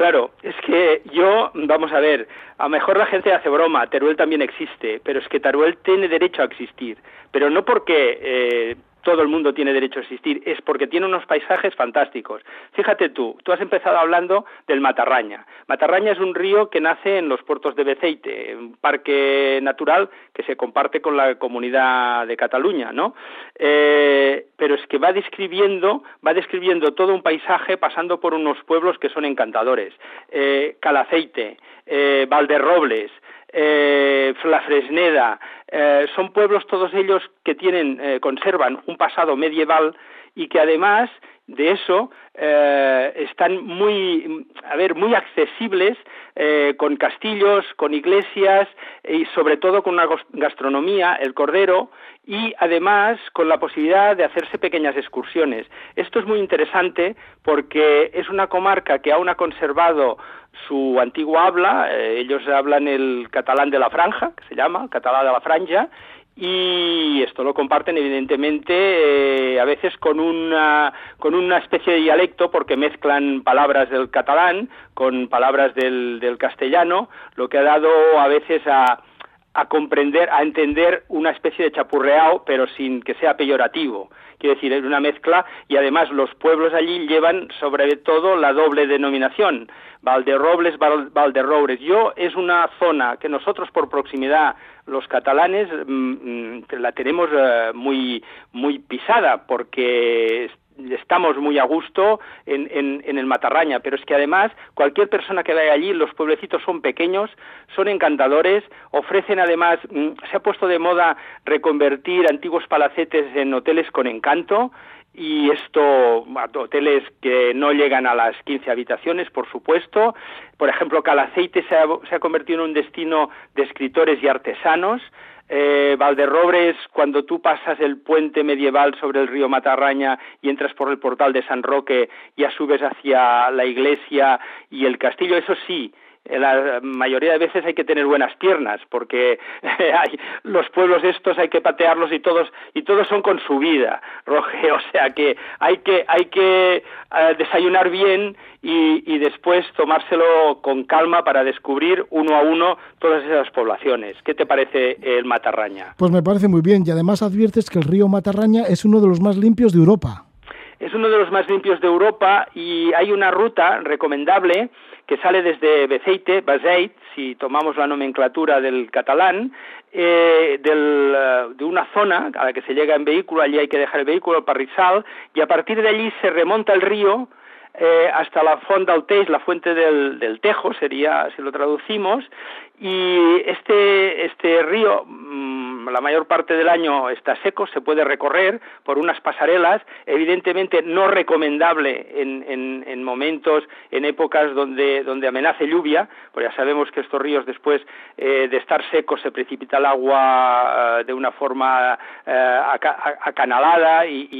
Claro, es que yo, vamos a ver, a lo mejor la gente hace broma, Teruel también existe, pero es que Teruel tiene derecho a existir, pero no porque eh, todo el mundo tiene derecho a existir, es porque tiene unos paisajes fantásticos. Fíjate tú, tú has empezado hablando del Matarraña. Matarraña es un río que nace en los puertos de Beceite, un parque natural que se comparte con la comunidad de Cataluña, ¿no? Eh, pero es que va describiendo, va describiendo todo un paisaje pasando por unos pueblos que son encantadores. Eh, Calaceite, eh, Valderrobles, eh, La Fresneda, eh, son pueblos todos ellos que tienen, eh, conservan un pasado medieval y que además de eso eh, están muy, a ver, muy accesibles con castillos, con iglesias y sobre todo con una gastronomía, el cordero, y además con la posibilidad de hacerse pequeñas excursiones. Esto es muy interesante porque es una comarca que aún ha conservado su antigua habla, eh, ellos hablan el catalán de la franja, que se llama, catalán de la franja, y esto lo comparten evidentemente eh, a veces con una, con una especie de dialecto porque mezclan palabras del catalán con palabras del, del castellano, lo que ha dado a veces a, a comprender, a entender una especie de chapurreado, pero sin que sea peyorativo. Quiere decir, es una mezcla y además los pueblos allí llevan sobre todo la doble denominación, Valderrobles, Valderrobres. Yo es una zona que nosotros por proximidad, los catalanes, mm, mm, la tenemos eh, muy, muy pisada porque estamos muy a gusto en, en, el Matarraña, pero es que además cualquier persona que vaya allí, los pueblecitos son pequeños, son encantadores, ofrecen además, mm, se ha puesto de moda reconvertir antiguos palacetes en hoteles con encanto, y esto, hoteles que no llegan a las 15 habitaciones, por supuesto. Por ejemplo, Calaceite se se ha convertido en un destino de escritores y artesanos. Eh, Valderrobres, cuando tú pasas el puente medieval sobre el río Matarraña y entras por el portal de San Roque, ya subes hacia la iglesia y el castillo, eso sí, la mayoría de veces hay que tener buenas piernas porque hay, los pueblos estos hay que patearlos y todos y todos son con su vida Roge o sea que hay que hay que eh, desayunar bien y, y, después tomárselo con calma para descubrir uno a uno todas esas poblaciones ¿qué te parece el Matarraña? Pues me parece muy bien y además adviertes que el río Matarraña es uno de los más limpios de Europa es uno de los más limpios de Europa y hay una ruta recomendable que sale desde Beceite, Baseit, si tomamos la nomenclatura del catalán, eh, eh, de una zona a la que se llega en vehículo, allí hay que dejar el vehículo, el parrizal, y a partir de allí se remonta el río eh, hasta la Fonda del la fuente del, Tejo, sería si lo traducimos, y este, este río mm, la mayor parte del año está seco, se puede recorrer por unas pasarelas, evidentemente no recomendable en, en, en momentos, en épocas donde, donde amenace lluvia, porque ya sabemos que estos ríos después eh, de estar secos se precipita el agua eh, de una forma eh, acanalada y,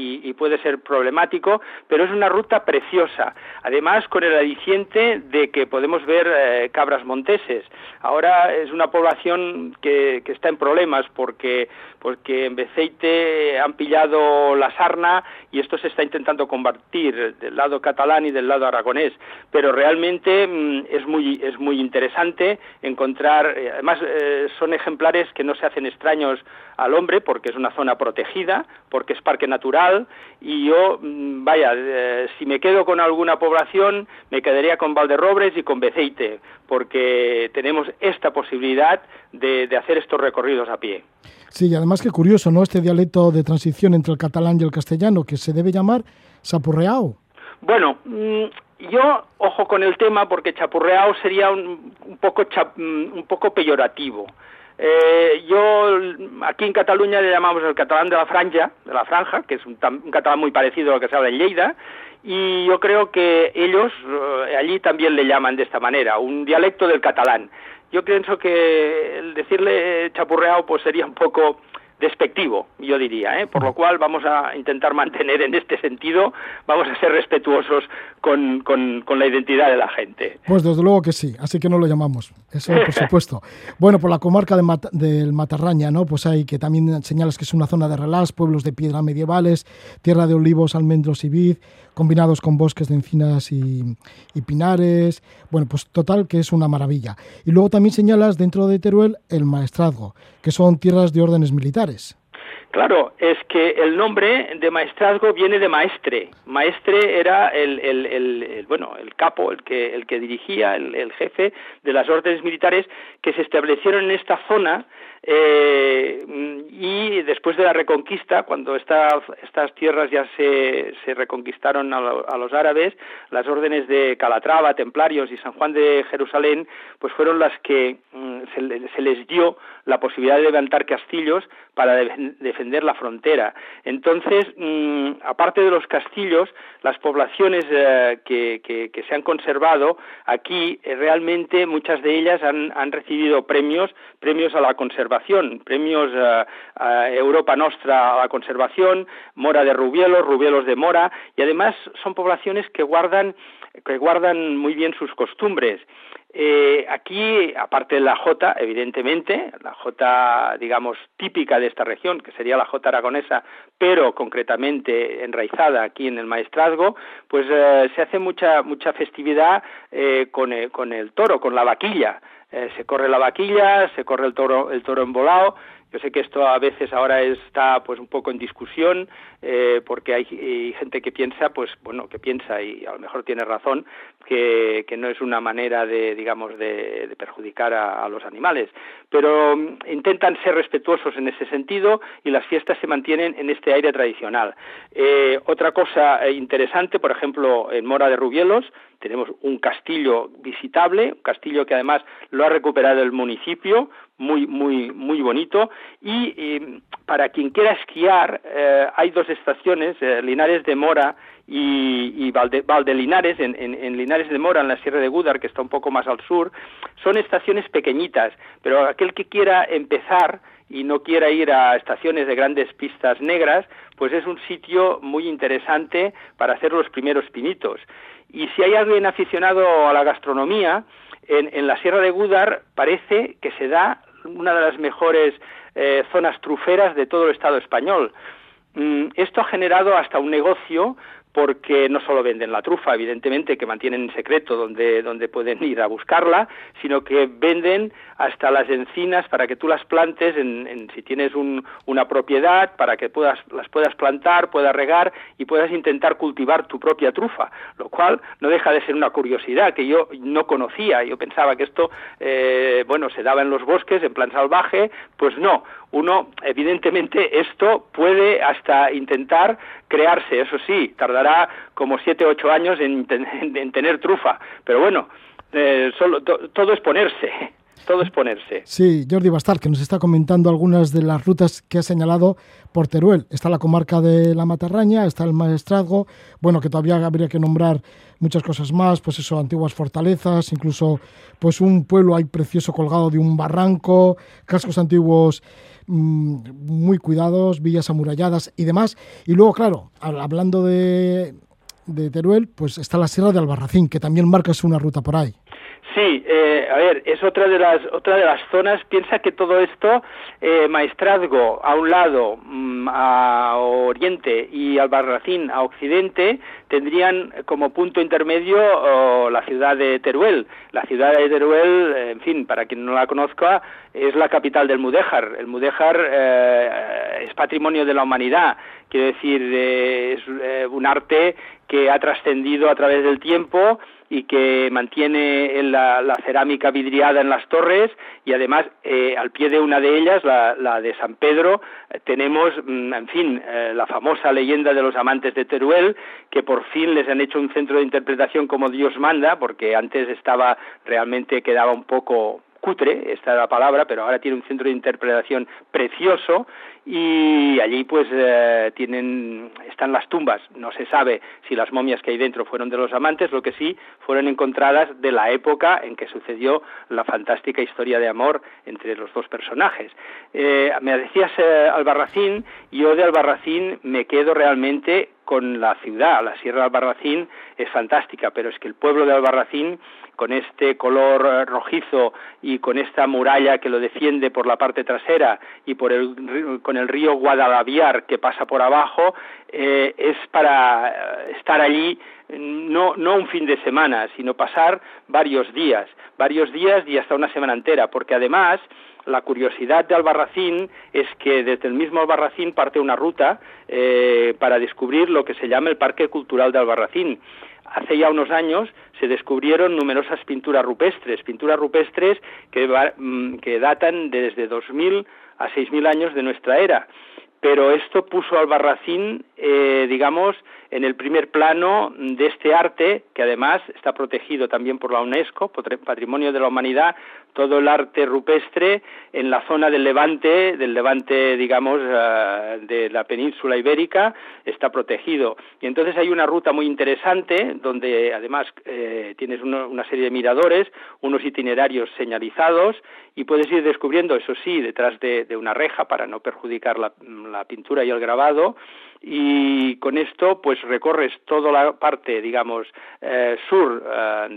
puede ser problemático, pero es una ruta preciosa, además con el aliciente de que podemos ver cabras monteses. Ahora es una población que, está en problemas porque, porque en Beceite han pillado la sarna y esto se está intentando combatir del lado catalán y del lado aragonés. Pero realmente mm, es, muy, es muy interesante encontrar, eh, además eh, son ejemplares que no se hacen extraños al hombre porque es una zona protegida, porque es parque natural y yo, mm, vaya, eh, si me quedo con alguna población, me quedaría con Valderrobres y con Beceite, porque tenemos esta posibilidad de, hacer estos recorridos a pie. Sí, y además que curioso, ¿no? Este dialecto de transición entre el catalán y el castellano, que se debe llamar sapurreao. Bueno, mm, yo ojo con el tema porque chapurreao sería un, poco mm, un poco peyorativo. Eh, yo aquí en Cataluña le llamamos el catalán de la franja, de la franja, que es un, catalán muy parecido a lo que se habla en Lleida, y yo creo que ellos eh, allí también le llaman de esta manera, un dialecto del catalán. Yo pienso que el decirle chapurreado pues sería un poco despectivo, yo diría, ¿eh? por lo cual vamos a intentar mantener en este sentido, vamos a ser respetuosos con, con, la identidad de la gente. Pues desde luego que sí, así que no lo llamamos, eso por supuesto. bueno, por la comarca de del Matarraña, ¿no? Pues hay que también señalas que es una zona de relax, pueblos de piedra medievales, tierra de olivos, almendros y vid, combinados con bosques de encinas y, pinares, bueno, pues total que es una maravilla. Y luego también señalas dentro de Teruel el Maestrazgo, que son tierras de órdenes militares. Claro, es que el nombre de maestrazgo viene de maestre. Maestre era el, bueno, el capo, el que, el que dirigía, el, jefe de las órdenes militares que se establecieron en esta zona eh, y después de la reconquista, cuando estas tierras ya se, se reconquistaron a, los árabes, las órdenes de Calatrava, Templarios y San Juan de Jerusalén, pues fueron las que mm, se, les dio la posibilidad de levantar castillos para defender la frontera. Entonces, mm, aparte de los castillos, las poblaciones eh, que, que, se han conservado aquí, eh, realmente muchas de ellas han, han recibido premios, premios a la conservación premios a, Europa Nostra a la conservación, Mora de Rubielos, Rubielos de Mora, y además son poblaciones que guardan, que guardan muy bien sus costumbres. Eh, aquí, aparte de la Jota, evidentemente, la Jota, digamos, típica de esta región, que sería la Jota aragonesa, pero concretamente enraizada aquí en el maestrazgo, pues eh, se hace mucha, mucha festividad eh, con, con el toro, con la vaquilla. Eh, se corre la vaquilla, se corre el toro, el toro embolado. Yo sé que esto a veces ahora está pues un poco en discusión eh, porque hay, gente que piensa, pues bueno, que piensa y a lo mejor tiene razón que, no es una manera de, digamos, de, perjudicar a, los animales, pero mm, intentan ser respetuosos en ese sentido y las fiestas se mantienen en este aire tradicional. Eh, otra cosa interesante, por ejemplo, en Mora de Rubielos tenemos un castillo visitable, un castillo que además lo ha recuperado el municipio, muy muy muy bonito. Y eh, para quien quiera esquiar eh, hay dos estaciones, eh, Linares de Mora y, y Valde, Valdelinares, en, en, Linares de Mora, en la Sierra de Gúdar, que está un poco más al sur, son estaciones pequeñitas, pero aquel que quiera empezar y no quiera ir a estaciones de grandes pistas negras, pues es un sitio muy interesante para hacer los primeros pinitos. Y si hay alguien aficionado a la gastronomía, en, la Sierra de Gúdar parece que se da una de las mejores eh, zonas truferas de todo el Estado español. Mm, esto ha generado hasta un negocio porque no solo venden la trufa, evidentemente, que mantienen en secreto donde, donde pueden ir a buscarla, sino que venden hasta las encinas para que tú las plantes, en, si tienes una propiedad, para que puedas, las puedas plantar, puedas regar y puedas intentar cultivar tu propia trufa, lo cual no deja de ser una curiosidad que yo no conocía. Yo pensaba que esto, eh, bueno, se daba en los bosques, en plan salvaje, pues no. Uno, evidentemente, esto puede hasta intentar crearse, eso sí, tardará como siete ocho años en, tener trufa, pero bueno, eh, solo, todo es ponerse. Todo es ponerse. Sí, Jordi Bastar, que nos está comentando algunas de las rutas que ha señalado por Teruel. Está la comarca de la Matarraña, está el Maestrazgo, bueno, que todavía habría que nombrar muchas cosas más, pues eso, antiguas fortalezas, incluso pues un pueblo ahí precioso colgado de un barranco, cascos antiguos muy cuidados, villas amuralladas y demás. Y luego, claro, hablando de, de Teruel, pues está la Sierra de Albarracín, que también marca una ruta por ahí. Sí, eh, a ver, es otra de las otra de las zonas. Piensa que todo esto, eh, Maestrazgo a un lado, mm, a oriente y Albarracín a occidente, tendrían como punto intermedio la ciudad de Teruel. La ciudad de Teruel, en fin, para quien no la conozca, es la capital del Mudéjar. El Mudéjar eh, es patrimonio de la humanidad. Quiero decir, es un arte que ha trascendido a través del tiempo y que mantiene la, cerámica vidriada en las torres y además eh, al pie de una de ellas, la, de San Pedro, tenemos, mm, en fin, eh, la famosa leyenda de los amantes de Teruel, que por fin les han hecho un centro de interpretación como Dios manda, porque antes estaba realmente quedaba un poco cutre, esta es la palabra, pero ahora tiene un centro de interpretación precioso y allí pues eh, tienen están las tumbas. No se sabe si las momias que hay dentro fueron de los amantes lo que sí fueron encontradas de la época en que sucedió la fantástica historia de amor entre los dos personajes. Eh, me decías eh, Albarracín yo de Albarracín me quedo realmente con la ciudad. La Sierra de Albarracín es fantástica pero es que el pueblo de Albarracín con este color eh, rojizo y con esta muralla que lo defiende por la parte trasera y por el, con el río Guadalaviar que pasa por abajo, eh, es para eh, estar allí no, no un fin de semana, sino pasar varios días, varios días y hasta una semana entera, porque además la curiosidad de Albarracín es que desde el mismo Albarracín parte una ruta para descubrir lo que se llama el Parque Cultural de Albarracín. Hace ya unos años se descubrieron numerosas pinturas rupestres, pinturas rupestres que, mm, que datan desde 2000 a 6000 años de nuestra era. Pero esto puso al Barracín, eh, digamos, en el primer plano de este arte, que además está protegido también por la UNESCO, Patrimonio de la Humanidad, todo el arte rupestre en la zona del Levante, del Levante, digamos, eh, de la península ibérica, está protegido. Y entonces hay una ruta muy interesante, donde además eh, tienes una serie de miradores, unos itinerarios señalizados, y puedes ir descubriendo, eso sí, detrás de, una reja para no perjudicar la pintura y el grabado, y con esto pues recorres toda la parte digamos eh, sur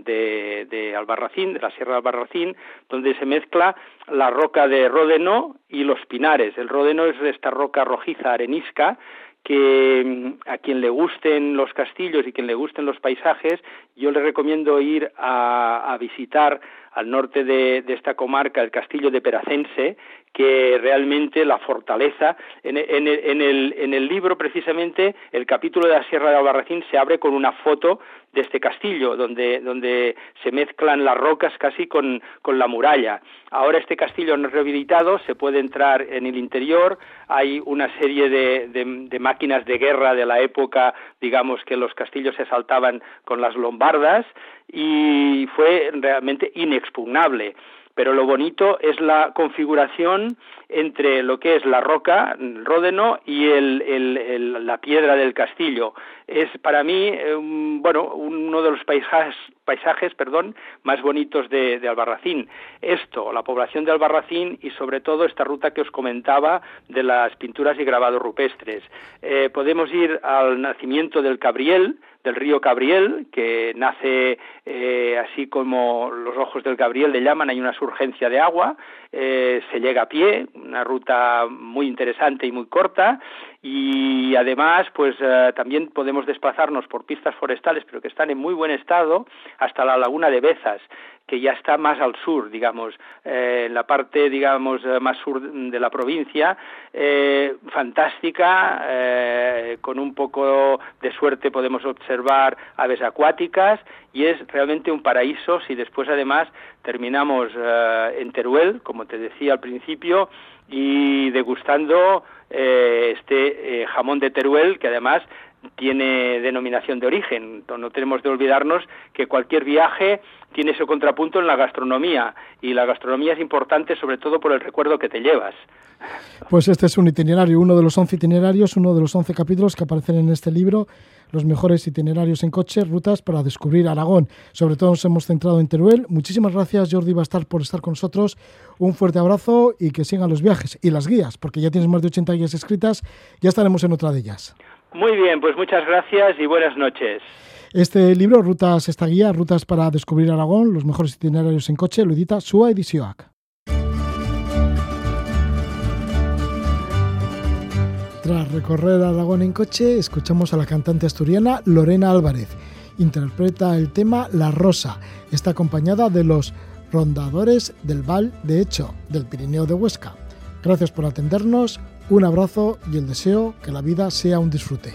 eh, de, Albarracín de la Sierra de Albarracín donde se mezcla la roca de Ródeno y los pinares. El Ródeno es esta roca rojiza arenisca que mm, a quien le gusten los castillos y quien le gusten los paisajes, yo le recomiendo ir a, visitar al norte de, esta comarca el castillo de Peracense, que realmente la fortaleza, en, el, en el libro precisamente, el capítulo de la Sierra de Albarracín se abre con una foto de este castillo, donde, donde se mezclan las rocas casi con, con la muralla. Ahora este castillo no es rehabilitado, se puede entrar en el interior, hay una serie de, de, máquinas de guerra de la época, digamos que los castillos se asaltaban con las lombardas y fue realmente inexpugnable pero lo bonito es la configuración entre lo que es la roca, el ródeno, y el, la piedra del castillo. Es para mí, eh, bueno, uno de los paisajes, paisajes perdón, más bonitos de, Albarracín. Esto, la población de Albarracín y sobre todo esta ruta que os comentaba de las pinturas y grabados rupestres. Eh, podemos ir al nacimiento del Cabriel, del río Cabriel, que nace eh, así como los ojos del Gabriel le llaman, hay una surgencia de agua, eh, se llega a pie, una ruta muy interesante y muy corta, y además pues eh, también podemos desplazarnos por pistas forestales pero que están en muy buen estado hasta la laguna de Bezas que ya está más al sur, digamos, eh, en la parte, digamos, eh, más sur de la provincia, fantástica, con un poco de suerte podemos observar aves acuáticas y es realmente un paraíso si después además terminamos en Teruel, como te decía al principio, y degustando eh, este eh, jamón de Teruel, que además tiene denominación de origen. No tenemos de olvidarnos que cualquier viaje tiene su contrapunto en la gastronomía y la gastronomía es importante sobre todo por el recuerdo que te llevas. Pues este es un itinerario, uno de los once itinerarios, uno de los once capítulos que aparecen en este libro, los mejores itinerarios en coche, rutas para descubrir Aragón. Sobre todo nos hemos centrado en Teruel. Muchísimas gracias Jordi Bastar por estar con nosotros. Un fuerte abrazo y que sigan los viajes y las guías, porque ya tienes más de 80 guías escritas, ya estaremos en otra de ellas. Muy bien, pues muchas gracias y buenas noches. Este libro, Rutas, esta guía, Rutas para descubrir Aragón, los mejores itinerarios en coche, lo edita Sua Edisioac. Tras recorrer Aragón en coche, escuchamos a la cantante asturiana Lorena Álvarez. Interpreta el tema La Rosa. Está acompañada de los rondadores del Val de Hecho, del Pirineo de Huesca. Gracias por atendernos, un abrazo y el deseo que la vida sea un disfrute.